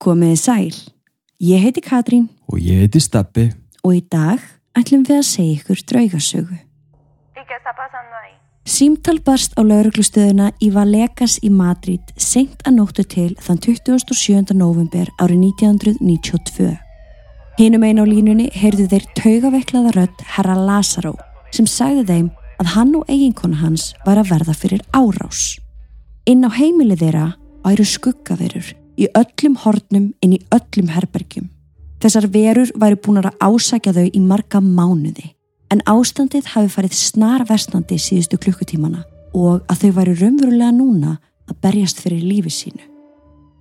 Komiði sæl. Ég heiti Katrín Og ég heiti Steppi. og í dag ætlum við að segja ykkur draugasögu. Símtal barst á lauruglustöðuna í Vallecas í Madrid seint að nóttu til þann 27. november árið 1992. Hinum einn á línunni heyrðu þeir taugaveiklaða rödd herra Lazaró sem sagði þeim að hann og eiginkona hans var að verða fyrir árás. Inn á heimili þeirra væru skuggaverur í öllum hornum inn í öllum herbergjum. Þessar verur væru búin að ásækja þau í marga mánuði en ástandið hafi farið snar vestandi síðustu klukkutímana og að þau væru raunverulega núna að berjast fyrir lífi sínu.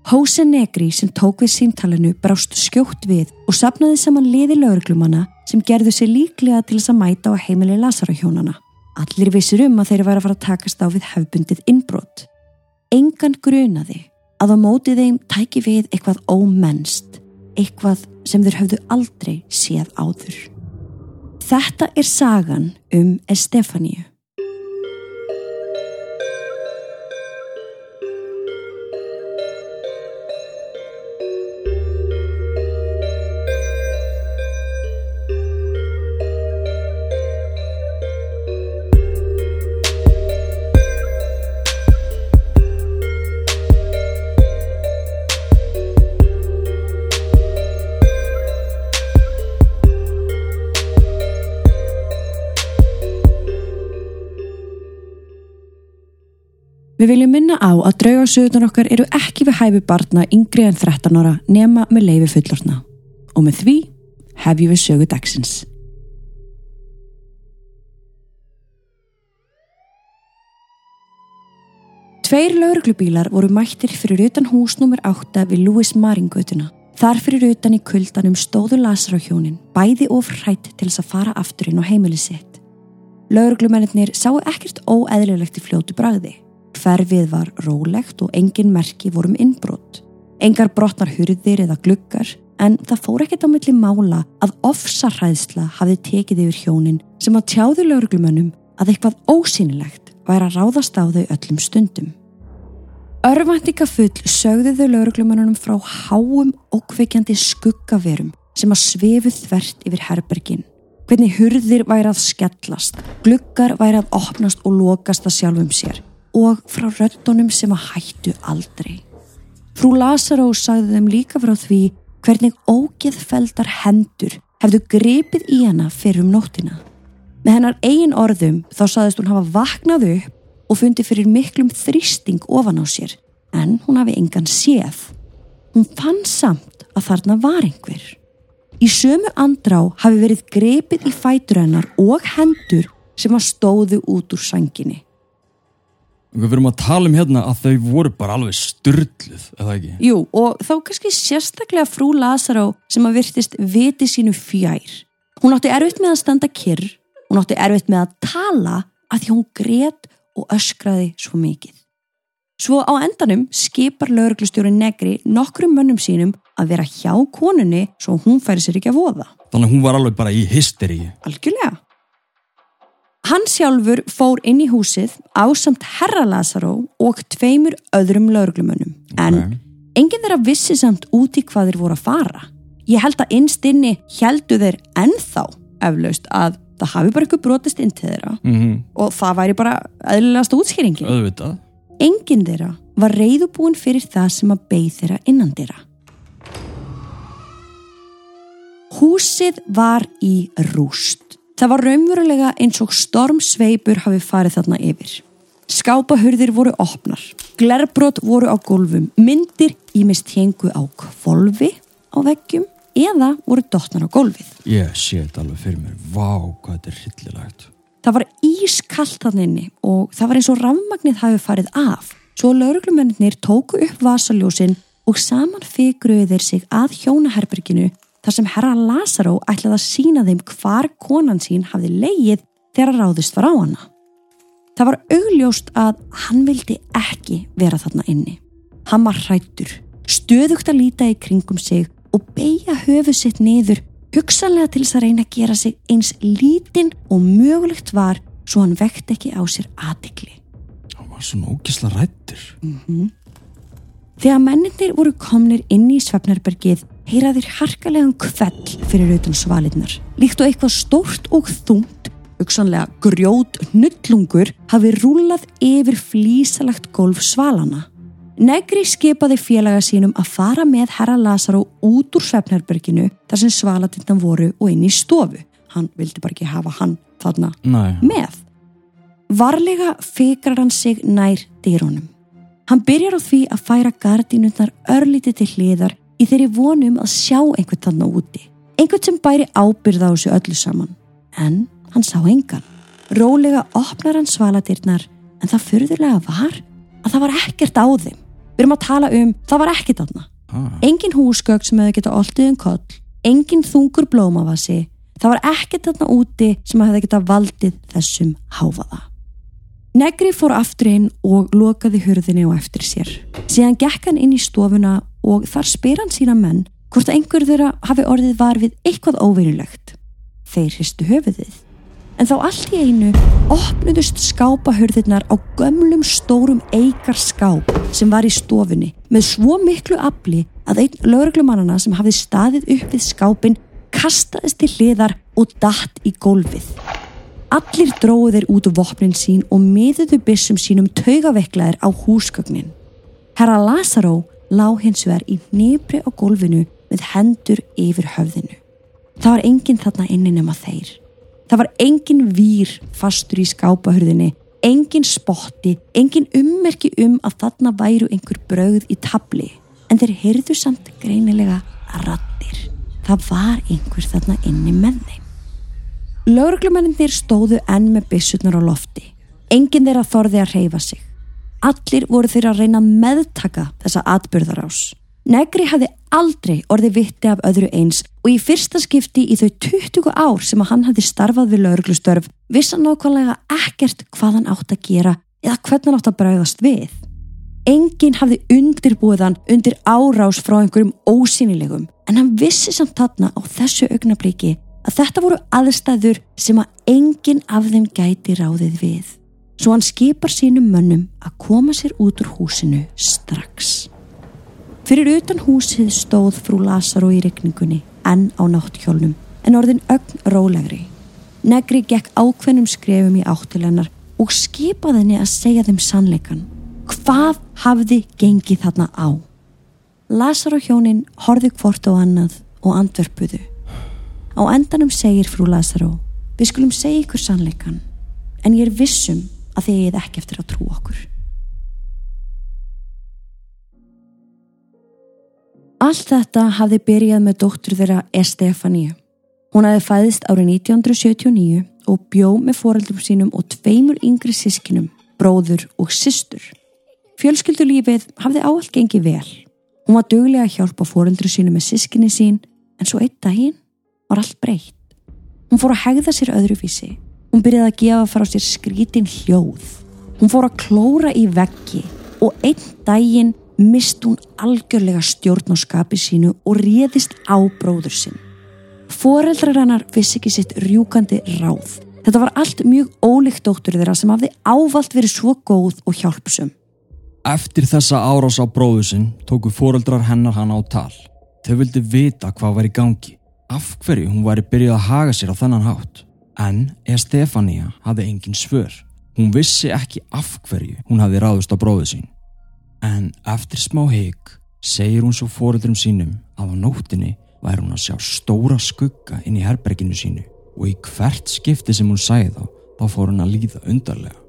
Hóse Negri sem tók við símtalinu brást skjótt við og sapnaði saman liði lauruglumanna sem gerðu sér líklega til þess að mæta á heimili Lazarahjónana. Allir vissir um að þeir væri að fara að takast á við hefbundið innbrott. Engan grunaði að á móti þeim tæki við eitthvað ómennst, eitthvað sem þeir höfðu aldrei séð áður. Þetta er sagan um Estefaníu. Við viljum minna á að draugarsöðunar okkar eru ekki við hæfi barna yngri en 13 ára nema með leifi fullorna. Og með því hefjum við sögu dagsins. Tveir lauruglubílar voru mættir fyrir utan hús nr. 8 við Lewis Maringötuna. Þar fyrir utan í kuldanum stóðu lasar á hjónin, bæði of hrætt til þess að fara afturinn á heimili sitt. Lauruglumennir sáu ekkert óeðlilegt í fljótu bragði. Hverfið var rólegt og engin merki vorum innbrott. Engar brotnar hurðir eða gluggar en það fór ekkert á milli mála að ofsarræðsla hafði tekið yfir hjónin sem að tjáðu lauruglumönnum að eitthvað ósýnilegt væri að ráðast á þau öllum stundum. Örvæntingafull sögðu þau lauruglumönnunum frá háum og kveikjandi skuggaverum sem að svefu þvert yfir herbergin. Hvernig hurðir væri að skellast, gluggar væri að opnast og lokast að sjálfum sér og frá röddunum sem að hættu aldrei. Frú Lazaró sagði þeim líka frá því hvernig ógeðfeldar hendur hefðu gripið í hana fyrir um nóttina. Með hennar eigin orðum þá saðist hún hafa vaknað upp og fundi fyrir miklum þrýsting ofan á sér en hún hafi engan séð. Hún fann samt að þarna var einhver. Í sömu andrá hafi verið gripið í fætur hennar og hendur sem að stóðu út úr sanginni. Við verum að tala um hérna að þau voru bara alveg styrluð, eða ekki? Jú, og þá kannski sérstaklega frú Lazaró sem að virtist viti sínu fjær. Hún átti erfitt með að standa kyrr, hún átti erfitt með að tala að því hún grét og öskraði svo mikið. Svo á endanum skipar lauruglustjóri Negri nokkrum mönnum sínum að vera hjá konunni svo hún færi sér ekki að voða. Þannig að hún var alveg bara í hysteríi. Algjörlega. Hann sjálfur fór inn í húsið á samt herra Lazaró og tveimur öðrum lauruglumönnum. En Ok. enginn þeirra vissi samt út í hvað þeir voru að fara. Ég held að innst inni heldu þeir ennþá eflaust að það hafi bara eitthvað brotist inn til þeirra Mm og það væri bara eðlilegast útskýringin. Öðvitað. Enginn þeirra var reyðubúin fyrir það sem að beigð þeirra innan þeirra. Húsið var í rúst. Það var raunverulega eins og stormsveipur hafi farið þarna yfir. Skápahurðir voru opnar, glerbrot voru á gólfum, myndir ímist hengu á kvolfi á veggjum eða voru dottnar á gólfið. Ég sé þetta alveg fyrir mér. Vá, hvað þetta er hryllilegt. Það var ískallt þann inni og það var eins og rafmagnið hafi farið af. Svo lauruglumennir tóku upp vasaljósin og saman fygruðu þeir sig að hjónaherberginu þar sem herra Lazaró ætlaði að sína þeim hvar konan sín hafði leið þegar ráðist var á hana. Það var augljóst að hann vildi ekki vera þarna inni. Hann var hrættur, stöðugt að líta í kringum sig og beigja höfu sitt niður hugsanlega til þess að reyna að gera sig eins lítinn og mögulegt var svo hann vekti ekki á sér aðtikli. Hann var svona ógisla rættur. Þegar menninir voru komnir inn í Svefnarbergið heyra þeir harkalegan kvell fyrir utan svalinnar. Líkt og eitthvað stórt og þungt, auksanlega grjót nullungur hafi rúlað yfir flísalagt golf svalana. Negri skipaði félaga sínum að fara með herra Lazaro út úr Svefnarberginu þar sem svalatindan voru og inn í stofu. Hann vildi bara ekki hafa hann þarna Nei. með. Varlega fikrar hann sig nær dýrónum. Hann byrjar á því að færa gardínundar örlítið til hliðar í þeirri vonum að sjá einhvern þarna úti. Einhvern sem bæri ábyrða á þessu öllu saman. En hann sá engan. Rólega opnar hann svaladyrnar en það fyrðulega var að það var ekkert á þeim. Við erum að tala um það var ekkert þarna. Ah. Engin húsgögg sem hefði geta oltið um koll, engin þungur blómavasi, það var ekkert þarna úti sem hefði geta valdið þessum háfaða. Negri fór aftur inn og lokaði hurðinni á eftir sér. Síðan gekk hann inn í stofuna og þar spyr hann sína menn hvort að einhver þeirra hafi orðið var við eitthvað óvinnulegt. Þeir hristu höfuðið. En þá allt í einu opnuðust skápahurðirnar á gömlum stórum eikar skáp sem var í stofunni með svo miklu afli að einn lögreglumannana sem hafði staðið upp við skápin kastaðist til hliðar og datt í gólfið. Allir dróðu þeir út úr vopnin sín og miðuðu byssum sínum taugaveiklaðir á húsgögnin. Herra Lazaró lá hins vegar í nýbri á gólfinu með hendur yfir höfðinu. Það var enginn þarna inni nema þeir. Það var enginn vír fastur í skápahurðinni, enginn spotti, enginn ummerki um að þarna væru einhver brauð í tabli. En þeir heyrðu samt greinilega rattir. Það var einhver þarna inni með þeim. Lauruglumennir stóðu enn með byssurnar á lofti. Enginn þeirra þorði að reyfa sig. Allir voru þeirra að reyna að meðtaka þessa atbyrðarás. Negri hafði aldrei orði vitti af öðru eins og í fyrsta skipti í þau 20 ár sem að hann hafði starfað við lauruglustörf vissan nákvæmlega ekkert hvað hann átt að gera eða hvernig hann átt að bræðast við. Enginn hafði undirbúið hann undir árás frá einhverjum ósynilegum en hann vissi samt þarna á þessu augnabliki að þetta voru aðstæður sem að enginn af þeim gæti ráðið við. Svo hann skipar sínum mönnum að koma sér út úr húsinu strax. Fyrir utan húsið stóð frú Lazaro í regningunni enn á nátthjólnum en orðin ögn rólegri. Negri gekk ákveðnum skrefum í áttilennar og skipaði henni að segja þeim sannleikan. Hvað hafði gengið þarna á? Lazaro hjónin horði hvort á annað og andverpuðu. Á endanum segir frú Lazaro, við skulum segja ykkur sannleikan, en ég er vissum að þið eigið ekki eftir að trú okkur. Allt þetta hafði byrjað með dóttur þeirra Estefania. Hún hafði fæðist árið 1979 og bjó með foreldrum sínum og tveimur yngri sískinum, bróður og systur. Fjölskyldulífið hafði áallt gengið vel. Hún var duglega að hjálpa foreldru sínu með sískinni sín en svo einn daginn var allt breytt. Hún fór að hegða sér öðruvísi. Hún byrjaði að gefa frá sér skrítin hljóð. Hún fór að klóra í veggi og einn daginn mist hún algjörlega stjórn á skapi sínu og réðist á bróður sinn. Foreldrar hennar vissi ekki sitt rjúkandi ráð. Þetta var allt mjög ólíkt dóttur þeirra sem hafði ávalt verið svo góð og hjálpsum. Eftir þessa árás á bróðu sinn tóku foreldrar hennar hann á tal. Þau vildi vita hvað var í gangi. Af hverju hún væri byrjuð að haga sér á þennan hátt. En Estefania hafði engin svör. Hún vissi ekki af hverju hún hafði ráðust á bróðu sín. En eftir smá hygg segir hún svo foreldrum sínum að á nóttinni væri hún að sjá stóra skugga inn í herberginu sínu og í hvert skipti sem hún sæði þá, þá fór hún að líða undarlega.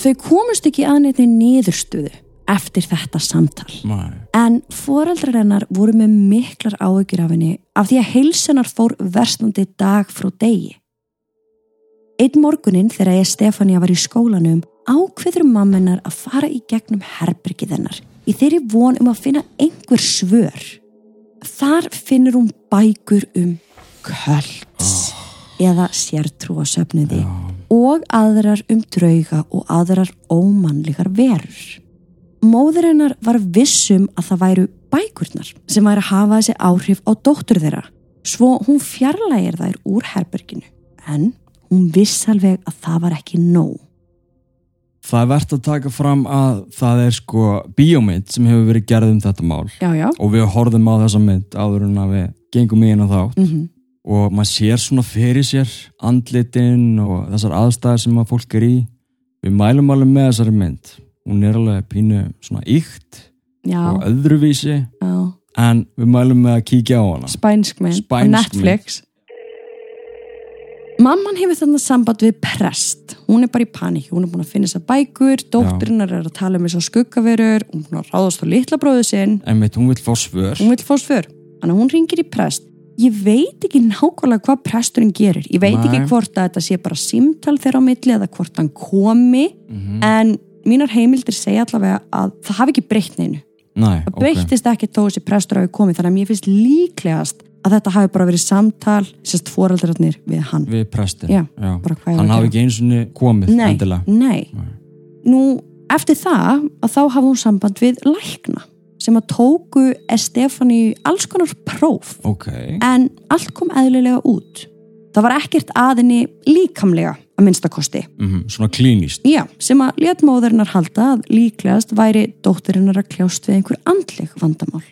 Þau komust ekki að neitt niðurstöðu eftir þetta samtal. Nei. En foreldrar hennar voru með miklar áhyggjur af henni af því að heilsunar fór verstandi dag frá degi. Einn morgunin þegar ég Stefania var í skólanum ákveður mammenar að fara í gegnum herbergið hennar í þeirri von um að finna einhver svör. Þar finnur hún bækur um kölds eða sértrúa söfnuði og aðrar um drauga og aðrar ómannlegar verur. Móður hennar var vissum að það væru bækurnar sem væri að hafa þessi áhrif á dóttur þeirra svo hún fjarlægir þær úr herberginu en hún viss alveg að það var ekki nóg. Það er verðt að taka fram að það er sko bíómynd sem hefur verið gerð um þetta mál. Já, já. og við horfðum á þessa mynd áður en að við gengum í hérna þá Mm og maður sér svona fyrir sér andlitin og þessar aðstæðar sem að fólk er í. Við mælum alveg með þessari mynd. Hún er alveg pínu svona ykt Já, og öðruvísi. Já. en við mælum með að kíkja á hana. Spænsk mynd Spænsk Netflix. Mamman hefur þannig samband við prest. Hún er bara í paník. Hún er búin að finna þessar bækur, dótturinnar er að tala um þessar skuggaverur, hún er búin að ráðast á litla bróðu sinn, einmitt hún vil fá svör hún vil fá svör. Að hún ringir í prest. Ég veit ekki nákvæmlega hvað presturinn gerir. Ég veit Nei. ekki hvort að þetta sé bara símtal þeirra á milli eða hvort hann komi, Mhm. en mínar heimildir segja allavega að það hafi ekki breytt neinu. Nei, Það ok. breyttist ekki þó þessi prestur hafi komið þannig að mér finnst líklegast að þetta hafi bara verið samtal sérst foreldrarnir við hann. Við prestin Já, ég hann hafi ekki eins og komið nei, endilega. nei. Nú, eftir það að þá hafi hún samband við lækna sem að tóku Estefani alls konar próf. Ok, en allt kom eðlilega út. Það var ekkert aðinni líkamlega að minnstakosti mm svona klínist Já, sem að léttmóðurinnar halda að líklegast væri dótturinnar að kljást við einhver andleg vandamál.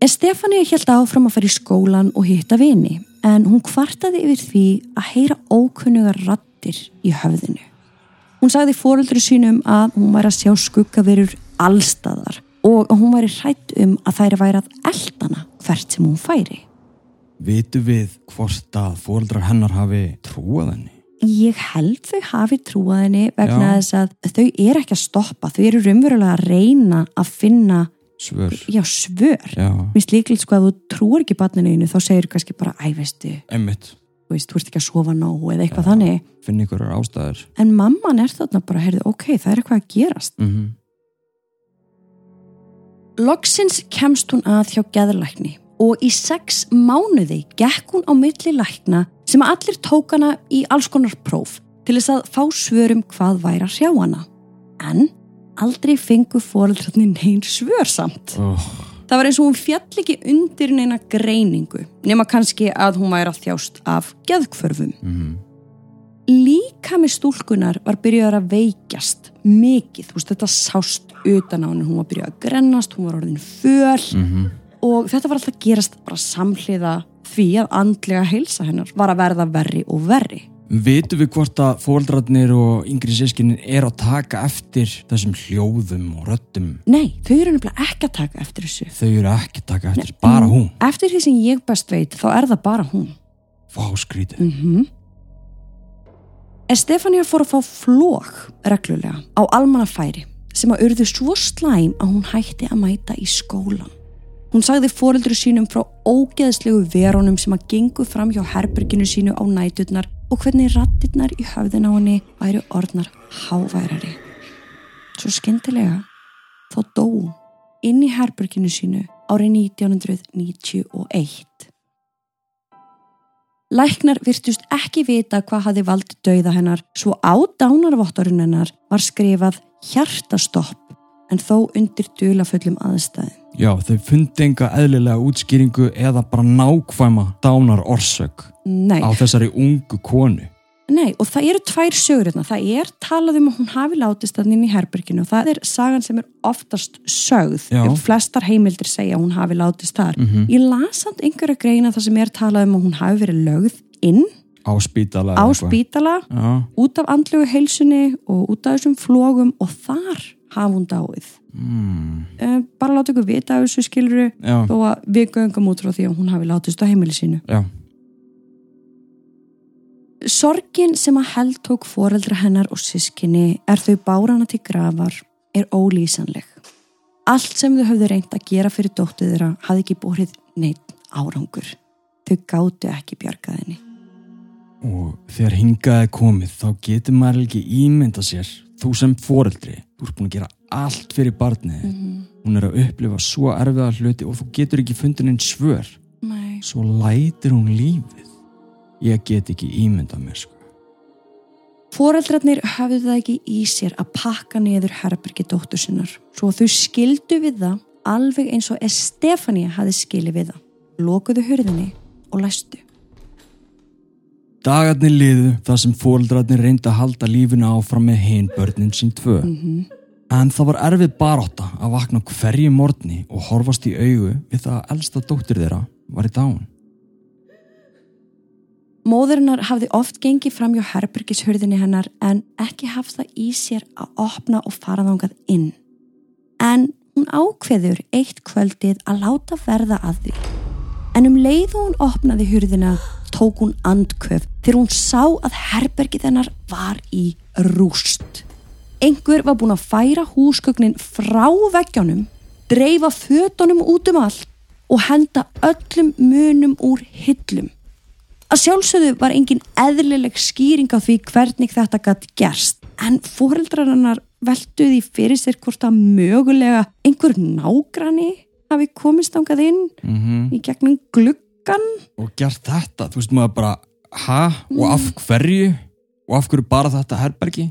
Estefani held áfram að fara í skólan og hitta vini, en hún kvartaði yfir því að heyra ókunnugar rattir í höfðinu. Hún sagði fóreldri sínum að hún væri að sjá skuggaverur allstaðar og að hún væri hrætt um að þær væri að eldana hvert sem hún færi. vitu við hvort að fóreldrar hennar hafi trúað henni Ég held þau hafi trúað henni vegna Já. þess að þau eru ekki að stoppa, þau eru raunverulega að reyna að finna svör já, svör. já, Mér slíkilegt sko að þú trúir ekki barninu einu þá segir kannski bara, æ veistu, einmitt, þú veist, þú ert ekki að sofa nóg eða eitthvað þannig. finn ykkur ástæður En mamman er þarna bara, heyrðu, ok, það er eitthvað að gerast. mm Loksins kemst hún að hjá geðlækni og í sex mánuði gekk hún á milli lækna sem að allir tók hana í alls konar próf til þess að fá svörum hvað væri að sjá hana. En aldrei fengu fóreldrarnir neyn svör samt. oh, Það var eins og hún fjall ekki undir neina greiningu nema kannski að hún væri að þjást af geðkvörfum. mm Líka með stúlkunar var byrjuðar að veikjast mikið, þú veist þetta sást utan á henni, hún var byrjuð að grennast, hún var orðin föl -hmm. og þetta var alltaf gerast bara samhliða því að andlega heilsa hennar var að verða verri og verri. Vitu við hvort að fóreldrarnir og yngri sískinin er að taka eftir þessum hljóðum og röddum Nei, þau eru nefnilega ekki að taka eftir þessu. þau eru ekki að taka eftir, bara hún Eftir því sem ég best veit, þá er það bara hún. fá skrítið Mm Estefania fór að fá flók reglulega á almannafæri sem að urðu svo slæm að hún hætti að mæta í skólan. Hún sagði fóreldru sínum frá ógeðslegu verónum sem að gengu fram hjá herberginu sínu á næturnar og hvernig rattirnar í höfðin á henni væri orðnar háværari. Svo skemmtilega þá dó inn í herberginu sínu árið 1991. Læknar virtust ekki vita hvað hafi valdið dauða hennar svo á dánarvottorinn hennar var skrifað hjartastopp en þó undir dulaföllum aðstæðum. já, þau fundi enga eðlilega útskýringu eða bara nákvæma dánar orsök Nei, á þessari ungu konu nei, og það eru tvær sögur hérna. Það er talað um að hún hafi látist þannig inn í herberginu og það er sagan sem er oftast sögð. Flestar heimildir segja að hún hafi látist þar. Mhm. Ég las samt einhverja greina það sem er talað um að hún hafi verið lögð inn á spítala á spítala út af andlegu heilsunni og út af þessum flógum og þar hafa hún dáið. mm, bara láta ykkur vita af þessu skiluru já, þó að við göngum út frá því að hún hafi látist á heimili sínu. já Sorgin sem að held tók foreldra hennar og sískinni er þau bárana til grafar er ólýsanleg. Allt sem þau höfðu reynt að gera fyrir dóttið þeirra hafði ekki bórið neitt árangur. Þau gátu ekki bjargaðinni. og þegar hingaði komið þá getur maður ekki ímynda sér þú sem foreldri, þú ert búin að gera allt fyrir barnið Mm hún er að upplifa svo erfiða hluti og þú getur ekki fundin einn svör Nei. svo lætir hún lífið ég get ekki ímyndað mér sko. Foreldrarnir hafðu það ekki í sér að pakka niður herbergi dóttur sinnar svo þau skildu við það alveg eins og Estefania hafi skilið við það. Lokuðu hurðinni og læstu. Dagarnir liðu þar sem fóreldrarnir reyndi að halda lífinu áfram með hinn börnin sín tvö. En það var erfið barátta að vakna hverju morgni og horfast í augu við það að elsta dóttir þeirra var í dán. Móðurinnar hafði oft gengið fram hjá herbergishurðinni hennar en ekki haft það í sér að opna og fara þangað inn. En hún ákveður eitt kvöldið að láta verða að því. En um leið og hún opnaði hurðina tók hún andköf þegar hún sá að herbergið hennar var í rúst. Einhver var búin að færa húsgögnin frá veggjónum, dreifa fötunum út um allt og henda öllum munum úr hillum. Að sjálfsögðu var engin eðlileg skýring á því hvernig þetta gætt gerst en fóreldrarinnar velduði fyrir sér hvort að mögulega einhver nágrani hafi komist ángað inn Mm í gegnum gluggan. Og gert þetta, þú veist maður bara, ha? Og af hverju? Og af hverju bara þetta herbergi?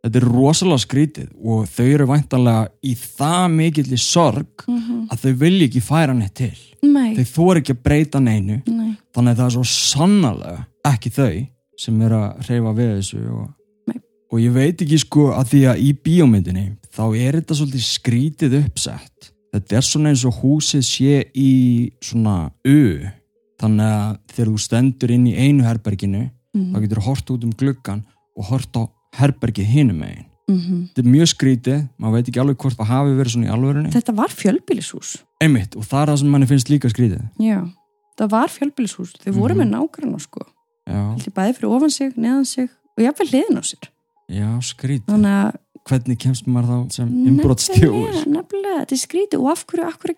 Þetta er rosalega skrítið og þau eru væntanlega í það mikill í sorg að þau vilja ekki færa neitt til. Nei, Þau þóra ekki að breyta neinu nei, þannig að það er svo sannarlega ekki þau sem eru að hreyfa við þessu og, og ég veit ekki sko að því að í bíómyndinni þá er þetta svolítið skrítið uppsett þetta er svona eins og húsið sé í svona U þannig að þegar þú stendur inn í einu herberginu Mhm. þá getur þú hort út um gluggan og hort á herbergið hinum megin mhm. þetta er mjög skrítið, maður veit ekki alveg hvort það hafi verið svona í alvörunni Þetta var fjölbýlishús. einmitt og það er það sem manni finnst líka skrítið Já, það var fjölbýlishús. Þau voru Mhm. með nágrann sko. já, Haldi bæði fyrir ofan sig, neðan sig og jafnvel hliðin á sér. já skrítið Þannig að hvernig kemst maður þá sem Nefnilega, nefnilega, þetta er skrítið og af hverju, af hverju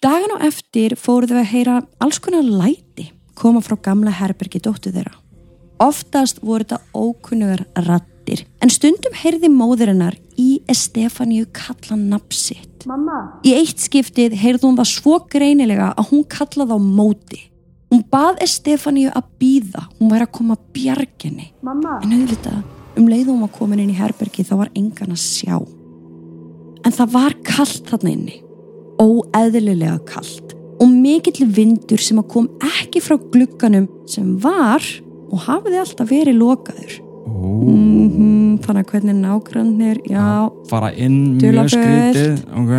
Dagan á eftir fóruð við að heyra alls konar læti koma frá gamla herbergi dóttu þeirra. Oftast voru þetta ókunnugar rattir, en stundum heyrði móðurinnar í Estefaníu kalla nafn sitt. Mamma, Í eitt skiptið heyrði hún það svo greinilega að hún kallaði á móti. Hún bað Estefaníu að býða, hún væri að koma að bjarginni. mamma, En auðvitað, um leið og hún var komin inn í herbergi þá var engan að sjá. En það var kallt þarna inni. Óeðlilega kallt. Og mikill vindur sem að kom ekki frá glugganum sem var og hafiði alltaf verið lokaður. Mm þannig að hvernig nágrannir, já. fara inn mjög skrítið ok,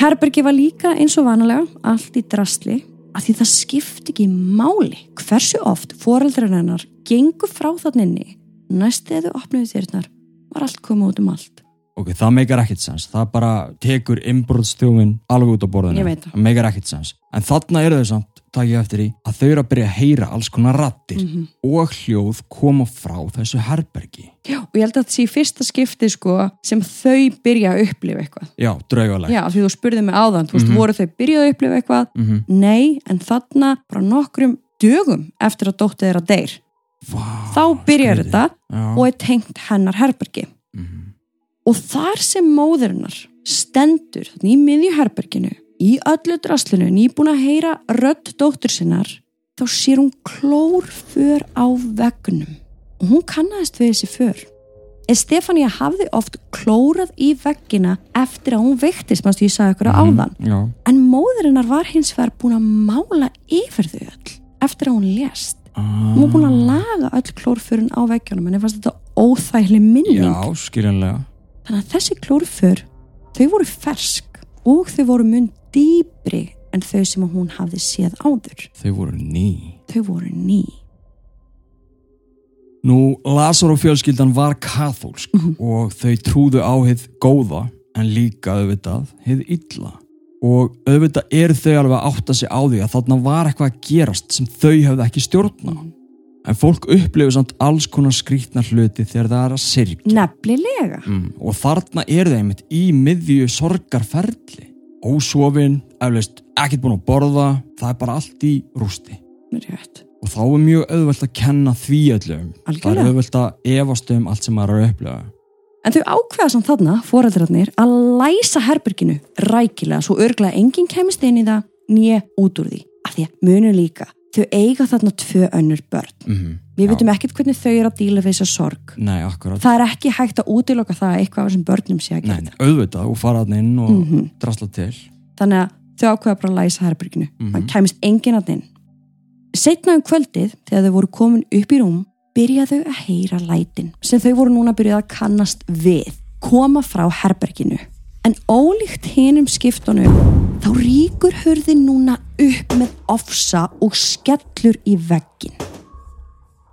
Herbergi var líka eins og vanalega, allt í drastli, að því það skipti ekki máli hversu oft foreldrar hennar gengu frá þann inni. Næst þegar þau opnuðu þérnar var allt komið út um allt. Ok, það meikar ekkit sens það bara tekur innbrotstjófin alveg út á borðinu, það. meikar ekkit sens en þarna eru þau samt, takk ég eftir í að þau eru að byrja að heyra alls konar rattir Mhm. og hljóð koma frá þessu herbergi Já, og ég held að þetta sé fyrsta skipti sko sem þau byrja að upplifa eitthvað. já, draugaleg Já, því þú spurði mig áðan, þú veist, Mhm. voru þau byrjað að upplifa eitthvað? Mhm. Nei, en þarna bara nokkrum dögum eftir að dóttið þeirra deyr. Vá, Þá byrjar þetta og er tengt hennar herbergi. Og þar sem móðurinnar stendur í miðju herberginu, í öllu draslinu, nýbúin að heyra rödd dóttur sinnar, þá sér hún klórför á veggnum. Og hún kannaðist við þessi för. Estefania hafði oft klórað í veggina eftir að hún veiktist, mannstu ég sagði ykkur Mhm. áðan. já, En móðurinnar var hins vegar búin að mála yfir þau öll eftir að hún lést. Hún var búin að laga öll klórförun á veggjunum en ég fannst þetta óþægileg minning. já, skiljanlega Þannig að þessi klórför, þau voru fersk og þau voru mun dýbri en þau sem að hún hafði séð áður. þau voru ný Þau voru ný. Nú, Lazar og fjölskyldan var kathólsk Mhm. og þau trúðu á hið góða en líka auðvitað hið illa. Og auðvitað eru þau alveg að átta sig á því að þarna var eitthvað að gerast sem þau hefði ekki stjórna. Mhm. En fólk upplifir samt alls konar skrítna hluti þegar það er að sirkja. Nefnilega. Mm. Og þarna eru þau einmitt í miðju sorgarferli. Ósofin, eflaust ekkert búin að borða, það er bara allt í rústi. Rétt. Og þá er mjög auðvelt að kenna því öllum. Það er Algjörlega. auðvelt að efast um allt sem maður er að upplega. En þau ákveða samt þarna, foreldrarnir, að læsa herberginu rækilega svo örglega enginn kemist inn í það nýja út úr því. Af því að munum líka, þau eiga þarna tvö önnur börn. Mm Við veitum ekkert hvernig þau eru að díla við þessa sorg. Nei. Það er ekki hægt að útiloka það að eitthvað þessum börnum sé að nei, auðvitað og fara hann inn og Mhm. drasla til. Þannig að þau ákveða bara að læsa herberginu. Mhm. Það kemist enginn að inn. Setna um kvöldið, þegar þau voru komin upp í rúm, byrjaðu að heyra lætin sem þau voru núna byrjað að kannast við, koma frá herberginu. En ólíkt hinum skiptunum, þá ríkur hörðin núna upp með ofsa og skellur í veggin.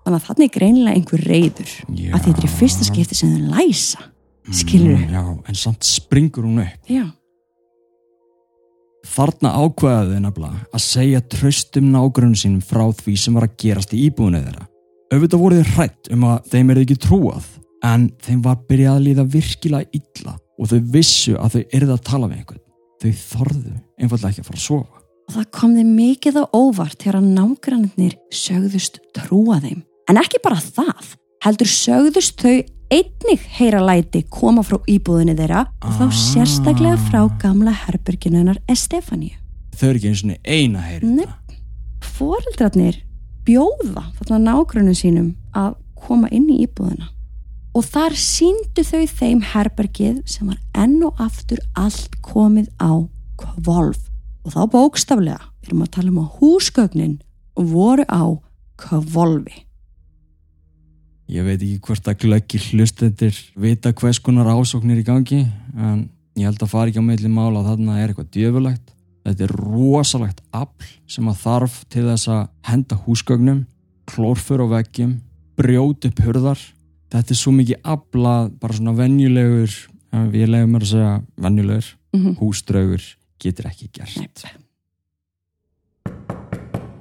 Þannig að þannig er greinilega einhver reyður Já. að þetta er fyrsta skipti sem þau læsa. Skilur Mm, Já, en samt springur hún upp. Já. Þarna ákveðaðu þau nefnilega að segja tröstum nágrunum sínum frá því sem var að gerast í íbúinu þeirra. Auðvitað voru þau hrætt um að þeim er ekki trúað, en þeim var byrjað að líða virkilega illa og þau vissu að þau yrði að tala við einhvern. Þau þorðu einfallega ekki að fara að sofa. Og það kom þeim mikið á óvart þegar nágrannir sögðust trúa þeim. En ekki bara það, heldur sögðust þau einnig heyra læti koma frá íbúðinni þeirra og þá Ah. sérstaklega frá gamla herberginu hennar Estefáníu. Þau eru ekki eins og eina heyri. Foreldrarnir bjóða þarna nágrannum sínum að koma inn í íbúðina og þar síndu þau þeim herbergið sem var enn og aftur allt komið á kvolf og þá bókstaflega við erum að tala um að húsgögnin voru á kvolfi Ég veit ekki hvort að glöggi hlustendur vita hvers konar ásóknir í gangi en ég held að fara ekki á meðli mála að þarna er eitthvað djöfulegt. Þetta er rosalegt afl sem að þarf til þess að henda húsgögnum, klórfur á veggjum, brjót upp hurðar. Þetta er svo mikið afl að bara svona venjulegur, ég leiði mér að segja venjulegur, mm -hmm. húsdraugur getur ekki gert.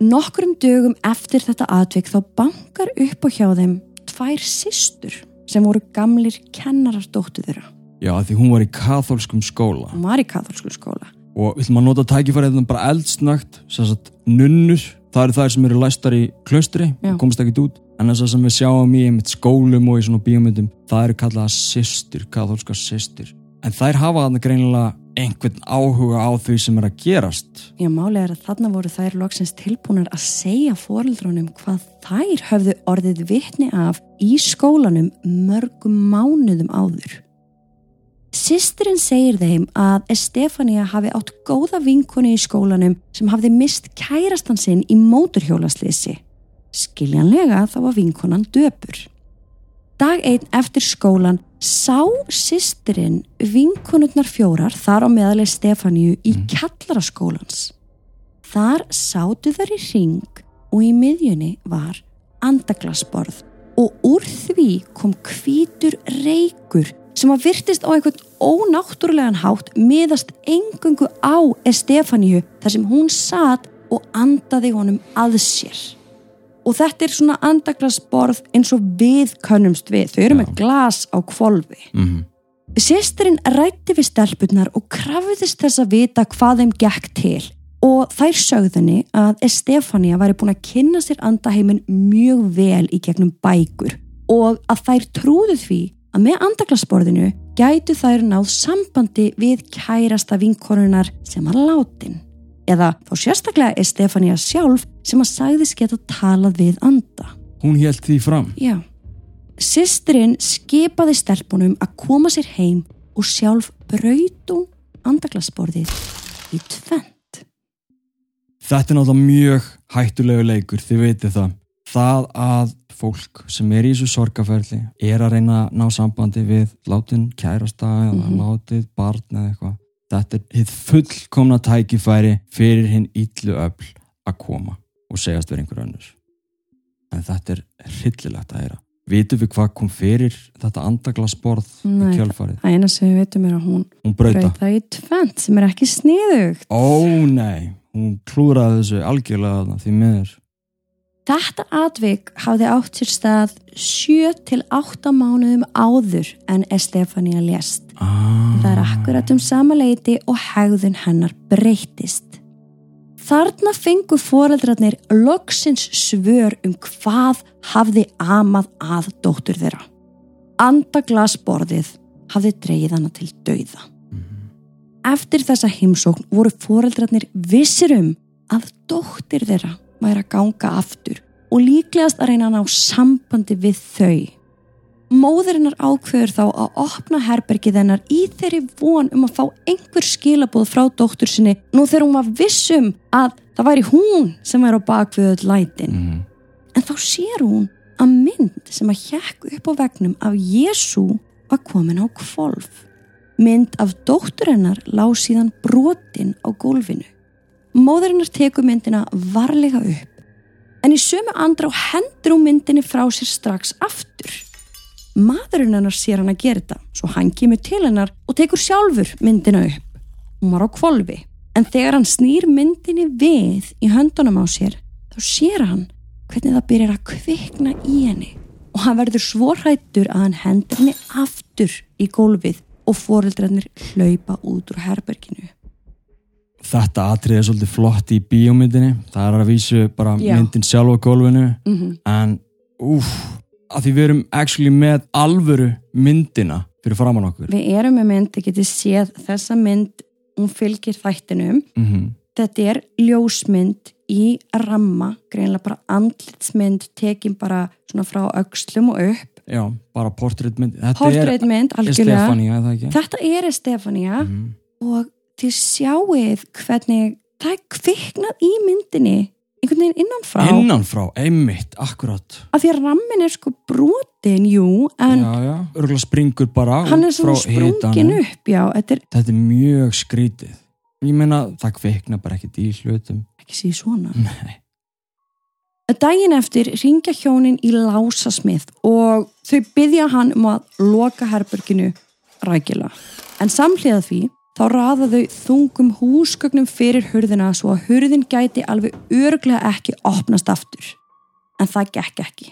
Nokkrum dögum eftir þetta atvik þá bankar upp á hjá þeim tvær systur sem voru gamlir kennarar dóttu þeirra. Já, því hún var í katholskum skóla. Hún var í katholsku skóla. og við ætlum að nota tækifærið þetta bara eldsnögt sem sagt nunnur, það eru þær sem eru læstar í klaustri, Já. komast ekkit út en þess að sem við sjáum í einmitt skólum og í svona bíómyndum, það eru kallaða systur, katholska systur en þær hafa þarna greinilega einhvern áhuga á því sem er að gerast Já, málega er að þarna voru þær loksins tilbúnar að segja foreldrunum hvað þær höfðu orðið vitni af í skólanum mörgum mánuðum áður. Sistirinn segir þeim að Estefania hafi átt góða vinkonu í skólanum sem hafði mist kærastan sinn í móturhjólaslýsi. Skiljanlega þá var vinkonan döpur. Dag einn eftir skólan sá sýstirinn vinkonurnar fjórar þar á meðalið Stefáníu í kjallara skólans. Þar sátu þær í ring og í miðjunni var andaglasborð og úr því kom hvítur reykur sem að virtist á einhvern ónáttúrulegan hátt miðast engungu á Estefáníu þar sem hún satt og andaði honum að sér. Og þetta er svona andaglasborð eins og við könnumst við. Þau eru Já. með glas á kvolfi. mm -hmm. Sýstirinn rætti við stelpunnar og krafðist þess að vita hvað þeim gekk til og þær sögðunni að Estefania væri búin að kynna sér andaheimin mjög vel í gegnum bækur og að þær trúðu því að með andaglasborðinu gætu þær náð sambandi við kærasta vinkonunar sem var látin eða þá sérstaklega Estefania sjálf sem að sagðist geta talað við anda. hún hélt því fram Já. Sistrin skipaði stelpunum að koma sér heim og sjálf braut hún andaglasborðið í tvent. Þetta er náttúrulega mjög hættulegu leikur, þið veitir það. Það að fólk sem er í þessu sorgaferli er að reyna að ná sambandi við látin kærasta eða Mhm. látið barn eða eitthvað. Þetta er hitt fullkomna tækifæri fyrir hinn ítlu öfl að koma og segjast verið einhver önnur. En þetta er hryllilegt að heyra. Vitum við hvað kom fyrir þetta andaglasborð Nei, kjálfarið? Það eina sem við veitum er að hún Hún brauta. braut það í tvent sem er ekki sniðugt. Ó nei, hún klúraði þessu algjörlega því miður. Þetta atvik hafði átt sér stað 7 til 8 mánuðum áður en Estefania lést. Ah. Það er akkurat um sama leiti og hegðun hennar breytist. Þarna fengu foreldrarnir loksins svör um hvað hafði amað að dóttur þeirra. Andaglasborðið hafði dreigið hana til dauða. Eftir þessa heimsókn voru foreldrarnir vissir um að dóttir þeirra væri að ganga aftur og líklegast að reyna að ná sambandi við þau. móðurinnar ákveður þá að opna herbergið hennar í þeirri von um að fá einhver skilabóð frá dóttur sinni nú þegar hún var vissum að það væri hún sem væri á bakviðuð lætin. mm. En þá sér hún að mynd sem að hjekk upp á vegnum af Jésu var komin á kvolf. Mynd af dóttur hennar lág síðan brotin á gólfinu. Móðurinnar tekur myndina varlega upp en í sömu andra og hendur hún myndinni frá sér strax aftur. Maðurinn hennar sér hann að gera þetta svo hann kemur til hennar og tekur sjálfur myndina upp. Hún var á kvolfi en þegar hann snýr myndinni við í höndunum á sér þá sér hann hvernig það byrjar að kvikna í henni og hann verður svo hrættur að hann hendur henni aftur í gólfið og foreldrarnir hlaupa út úr herberginu. Þetta atrið er svolítið flott í bíómyndinni það er að vísu bara Já. myndin sjálf á gólfinu Mm -hmm. en úf, að því við erum actually með alvöru myndina fyrir framann okkur Við erum með mynd, þið getið séð þessa mynd, hún fylgir þættinum. mm Þetta er ljósmynd í ramma, greinlega bara andlitsmynd, tekin bara svona frá öxlum og upp. Já, bara portréttmynd er algjörlega. Stefania, það ekki? Þetta er Estefania Mhm. og þið sjáuð hvernig það er kviknað í myndinni einhvern veginn innanfrá. Innanfrá, einmitt, akkurat Af því að rammin er sko brotin, jú, en Já, já, örgulega springur bara hann er svona sprungin hitanum. upp, já, þetta er Þetta er mjög skrítið Ég meina, það kvikna bara ekkert í hlutum ekki síð svona. Nei Dægin eftir ringja hjónin í lásasmið og þau byggja hann um að loka herberginu rækila. En samhliða því þá raða þau þungum húsgögnum fyrir hurðina svo að hurðin gæti alveg örglega ekki opnast aftur. En það gekk ekki.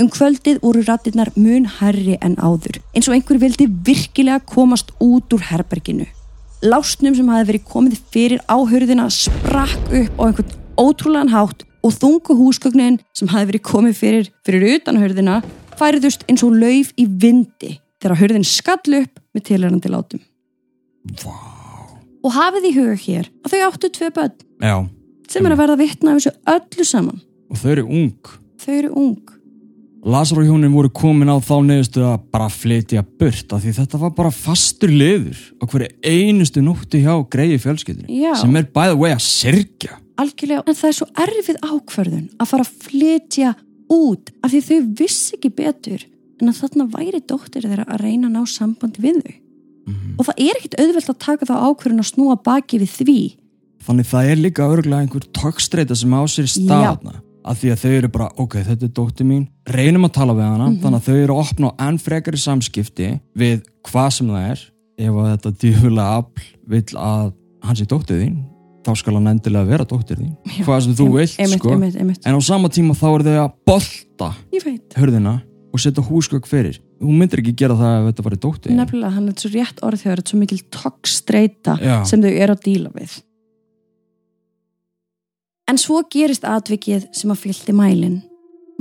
Um kvöldið voru rattirnar mun herri en áður, eins og einhver vildi virkilega komast út úr herberginu. Lásnum sem hafi verið komið fyrir á hurðina sprakk upp á einhvern ótrúlegan hátt og þungu húsgögnin sem hafi verið komið fyrir fyrir utan hurðina færiðust eins og lauf í vindi þegar hurðin skall upp með tilhærandi látum. Vá Og hafið í huga hér að þau áttu tvö börn Já, sem er að verða vitna af þessu öllu saman. og þau eru ung Þau eru ung. Lazar og hjónin voru komin á þá neðustu að bara flytja burt af því þetta var bara fastur liður á hverju einustu nóttu hjá greiði fjölskyldunni Já. sem er by the way að sirkja Algjörlega, en það er svo erfið ákvörðun að fara að flytja út af því þau vissi ekki betur en að þarna væri dóttir þeirra að reyna að ná sambandi við þau. Mhm. Og það er ekkit auðvelt að taka þá ákvörðun að snúa baki við því. Þannig það er líka örgulega einhver tökstreita sem á sér staðna að því að þau eru bara, ok, þetta er dóttir mín reynum að tala við hana, Mhm. þannig að þau eru að opna á enn frekari samskipti við hvað sem það er ef þetta djúfulega afl vill að hans er dóttir þín þá skal hann endilega vera dóttir þín Já, hvað sem þú vilt, sko einmitt, einmitt. en á sama tíma þá eru þau að bolta hörðina og setja húsgögg fyrir hún myndir ekki gera það ef þetta var dóttir þín. Nefnilega, hann er svo rétt orð þegar þetta er svo mikil tokkstreita Já. sem þau eru að díla við. En svo gerist atvikið sem að fylgti mælin.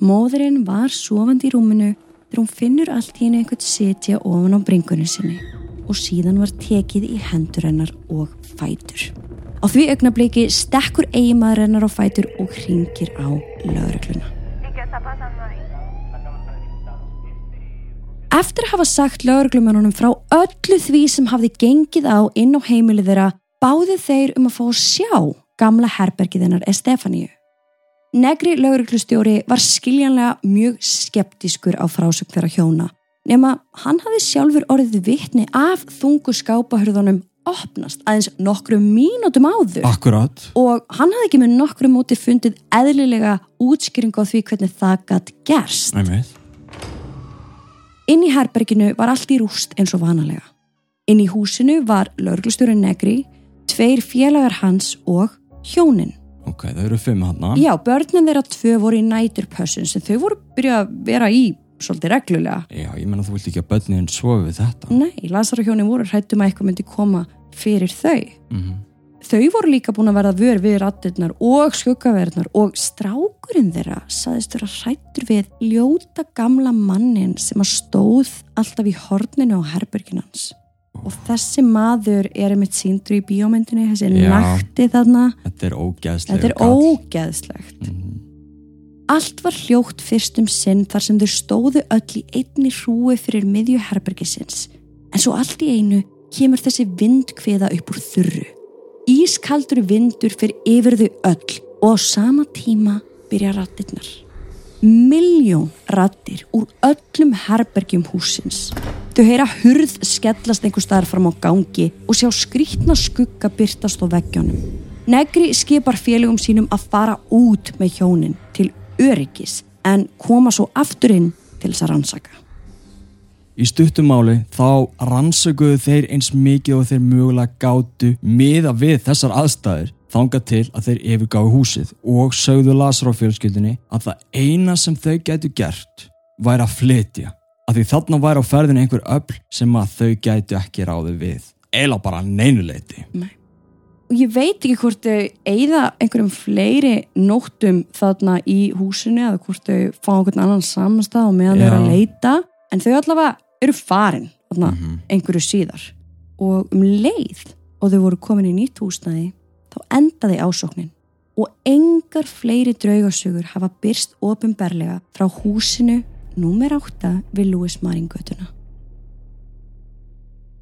Móðurinn var sofandi í rúminu þegar hún finnur allt í henni einhvern sitja ofan á bringunni sinni og síðan var tekið í hendur hennar og fætur. Á því augnabliki stekkur eigimaður hennar á fætur og hringir á lögregluna. Eftir að hafa sagt lögreglumennunum frá öllu því sem hafði gengið á inn á heimilið þeirra, báði þeir um að fá að sjá gamla herbergið hennar Estefaniu. Negri lögreglustjóri var skiljanlega mjög skeptiskur á frásögn þeirra hjóna, nema hann hafði sjálfur orðið vitni af þungu skápahurðunum opnast aðeins nokkru mínútum áður Akkurat, og hann hafði ekki með nokkru móti fundið eðlilega útskýringu á því hvernig það gatt gerst. næmið Inn í herberginu var allt í rúst eins og vanalega. Inn í húsinu var lauruglustjórin Negri, tveir félagar hans og hjónin. Ok, þau eru fimm hana Já, börnin þeirra tvö voru í næturpössun sem þau voru byrjað að vera í svolítið reglulega. Já, ég menna þú vilt ekki að börnin sofi við þetta Nei, Lazar og hjónin voru hrættum að eitthvað myndi koma fyrir þau. mm Þau voru líka búin að verða vör við rattirnar og skuggaverðnar og strákurinn þeirra saðist vera hrættur við ljóta gamla mannin sem að stóð alltaf í horninu á herberginans. Og þessi maður er einmitt síndur í bíómyndinni, þessi Já. nakti þarna. Þetta er ógeðslega Þetta er ógeðslegt. Mhm. Allt var hljótt fyrst um sinn þar sem þau stóðu öll í einni hrúi fyrir miðju herbergisins. En svo allt í einu kemur þessi vindkviða upp úr þurru. Ískaldur vindur fyrir yfir þau öll og á sama tíma byrja rattirnar. Miljón rattir úr öllum herbergjum húsins. Þau heyra hurð skellast einhver staðar fram á gangi og sjá skrítna skugga byrtast á veggjónum. Negri skipar félögum sínum að fara út með hjónin til öryggis en koma svo aftur inn til þess að rannsaka. Í stuttumáli þá rannsökuðu þeir eins mikið og þeir mögulega gátu miða við þessar aðstæður þanga til að þeir yfirgáðu húsið og sögðu Lasar á fjölskyldinni að það eina sem þau gætu gert væri að flytja. Að því þarna væri á ferðinu einhver öll sem að þau gætu ekki ráði við eila bara neynuleiti Nei. Og ég veit ekki hvort þau eigða einhverjum fleiri nóttum þarna í húsinu eða hvort þau fá einhvern annan samanstað og meðan þau eru að leita en þau allavega eru farin þarna Mhm. einhverju síðar og um leið og þau voru komin í nýtt húsnaði þá endaði ásóknin og engar fleiri draugasögur hafa byrst ofinberlega frá húsinu númer 8 við Lewis Maringötuna.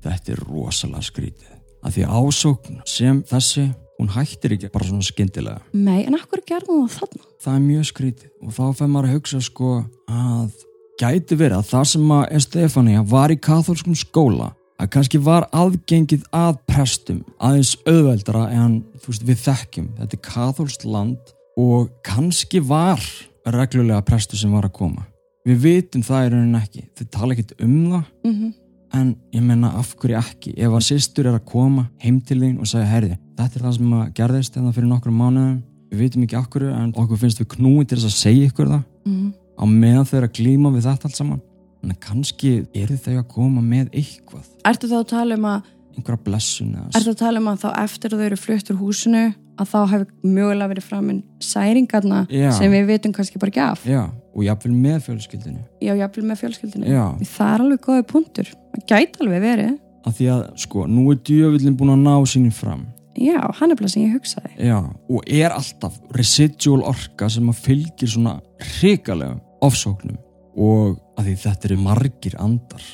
Þetta er rosalega skrítið að því ásókn sem þessi hún hættir ekki bara svona skyndilega Nei, en akkur gerðum það þarna? það er mjög skrítið og þá fær maður að hugsa sko að gæti verið að það sem að Estefania var í katholskum skóla að kannski var aðgengið að prestum aðeins auðveldara en veist við þekkjum. Þetta er katholst land og kannski var reglulega prestur sem var að koma. Við vitum það í rauninni ekki. Þau tala ekkit um það. Mm en ég menna af hverju ekki? Ef að sýstur er að koma heim til þín og segja herði, þetta er það sem að gerðist þetta fyrir nokkrum mánuðum, við vitum ekki af hverju en okkur finnst við knúið til þess að segja ykkur það. -hmm. Á meðan þau eru að glíma við þetta allt saman. En kannski eru þau að koma með eitthvað, Ertu þá að tala um að einhverja blessun eða Ertu að tala um að þá eftir að þau eru flutt úr húsinu að þá hefur mögulega verið framinn særingarna Já. sem við vitum kannski bara ekki af? Já, og jafnvel með fjölskyldinu Já, jafnvel með fjölskyldinu Já. Það er alveg góði punktur. Það gæti alveg verið. Af því að sko, nú er djöfullin búin að ná sínum fram. Já, hann er bara sem ég hugsaði. Já, og er alltaf residual orka sem að fylgir svona hrikalega ofsóknum og að því þetta eru margir andar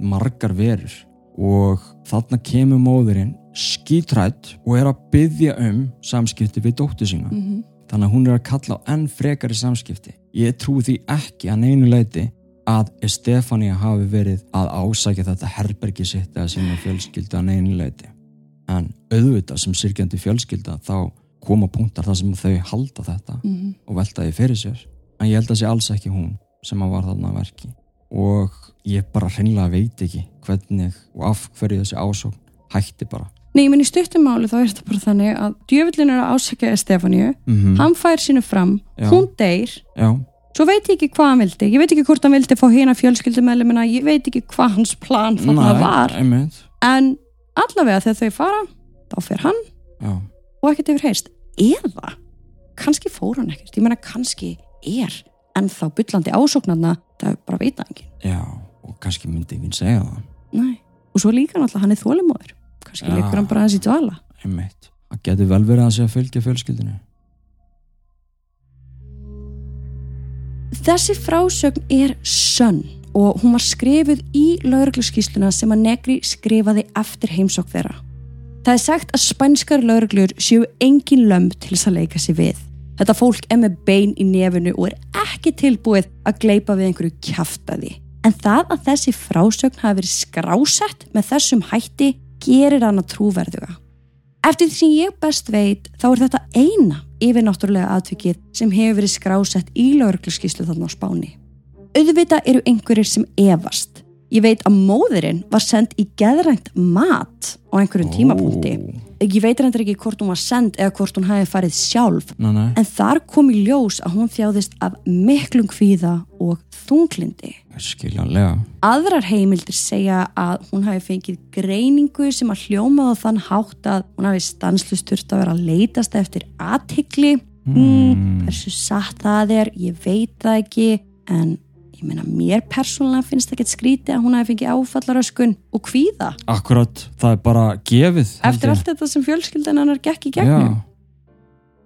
margar verur og þarna kemur móðurinn skítrætt og er að byggja um samskipti við dóttu sína. Mm þannig að hún er að kalla á enn frekari samskipti. Ég trúi því ekki að neinu leiti að Stefania hafi verið að ásækja þetta herbergi sitt eða sína fjölskylda að neinu leiti en auðvitað sem sirkjandi fjölskylda þá koma punktar þar sem þau halda þetta -hmm. og velta því fyrir sér en ég held að sé alls ekki hún sem að var þarna verki. Og ég bara hreinlega veit ekki hvernig og af hverju þessi ásókn hætti bara. Nei, ég minn í stuttumáli þá er þetta bara þannig að djöfullin er að ásækja Stefáníu mm hann fær sínu fram, Já. hún deyr. Já, svo veit ég ekki hvað hann vildi. Ég veit ekki hvort hann vildi fá hérna fjölskyldumælimina ég veit ekki hvað hans plan þarna var. einmitt. En allavega þegar þau fara þá fer hann Já, og ekkert yfir heyrst. Eða kannski fór hann ekkert. Ég meina kannski er en þá byllandi ásóknarna það bara veit það enginn. Já, og kannski myndi enginn segja það. Nei. og svo líka náttúrulega hann er þólimóður kannski leikur hann bara hans í dvala. Einmitt. Það getur vel verið að að fylgja fjölskyldinu þessi frásögn er sönn og hún var skrifuð í laurugluskísluna sem að Negri skrifaði eftir heimsók þeirra. Það er sagt að spænskar lauruglur séu engin lömb til þess að leika sér við þetta fólk er með bein í nefinu og er ekki tilbúið að gleipa við einhverju kjaftaði en það að þessi frásögn hafi verið skrásett með þessum hætti gerir hana trúverðuga Eftir því sem ég best veit þá er þetta eina yfirnáttúrulega atvikið sem hefur verið skrásett í laurugluskíslu þarna á Spáni. Auðvitað eru einhverjir sem efast. Ég veit að móðurinn var send í geðrænt mat á einhverjum tímapunkti. Ég veit reyndar ekki hvort hún var send eða hvort hún hafi farið sjálf. Nei, nei, En þar kom í ljós að hún þjáðist af miklum kvíða og þunglindi. skiljanlega Aðrar heimildir segja að hún hafi fengið greiningu sem að hljómaði á þann hátt að hún hafi stanslust þurft að vera að leitast eftir aðtikli. Mm, hversu satt það er, ég veit það ekki, en ég meina mér persónulega finnst ekkert skrítið að hún hafi fengið áfallaröskun og kvíða. Akkurat, það er bara gefið Eftir allt þetta sem fjölskyldan hennar gekk í gegnum. Já,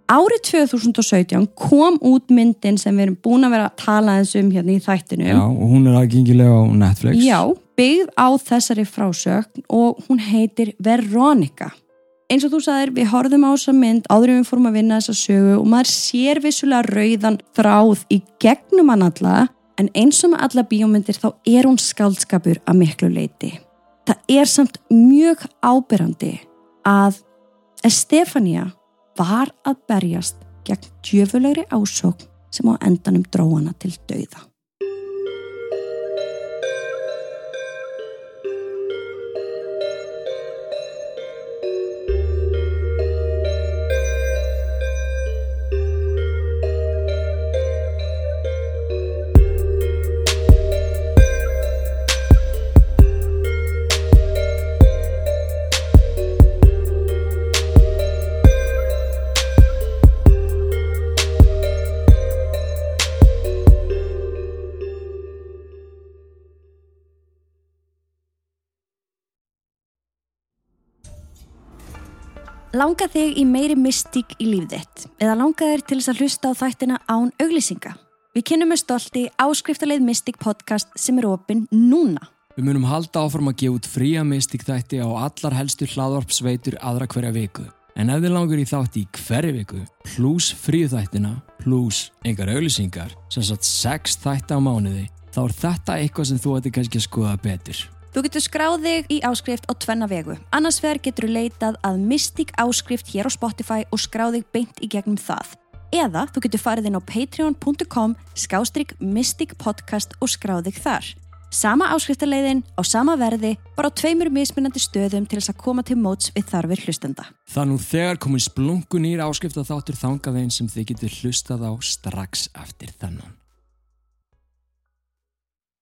Árið 2017 kom út myndin sem við erum búin að vera að tala eins um hérna í þættinum. Já, og hún er aðgengilega á Netflix. Já, byggð á þessari frásögn og hún heitir Veronica. Eins og þú sagðir, við horfðum á þessa mynd áður en við fórum að vinna þessa sögu og maður sér vissulega rauðan þráð í gegnum hann alla en eins og með alla bíómyndir þá er hún skaldskapur að miklu leiti. Það er samt mjög ábyrrandi að Estefania var að berjast gegn djöfulegri ásókn sem á endanum dróana til dauða. Langa þig í meiri mystík í líf þitt eða langa þig til þess að hlusta á þættina án auglýsinga. Við kynum með stolti áskriftarleið Mystic podcast sem er opinn núna. Við munum halda áfram að gefa út fría mystik þætti á allar helstu hlaðvarpsveitur aðra hverja viku. En ef þið langur í þátti í hverju viku, pluss fríu þættina, pluss engar auglýsingar, sem sagt sex þætti á mánuði, þá er þetta eitthvað sem þú ætti kannski að skoða betur. Þú getur skráð þig í áskrift á tvenna vegu. Annars vegar getur þú leitað að Mystic áskrift hér á Spotify og skráð þig beint í gegnum það. Eða þú getur farið inn á patreon.com skástrygg Mystic podcast og skráð þig þar. Sama áskriftarleiðin á sama verði, bara á tveimur mismunandi stöðum til þess að koma til móts við þarfir hlustenda. Það nú þegar komin splungun nýr áskrift að þáttur þangað einn sem þið getur hlustað á strax eftir þennan.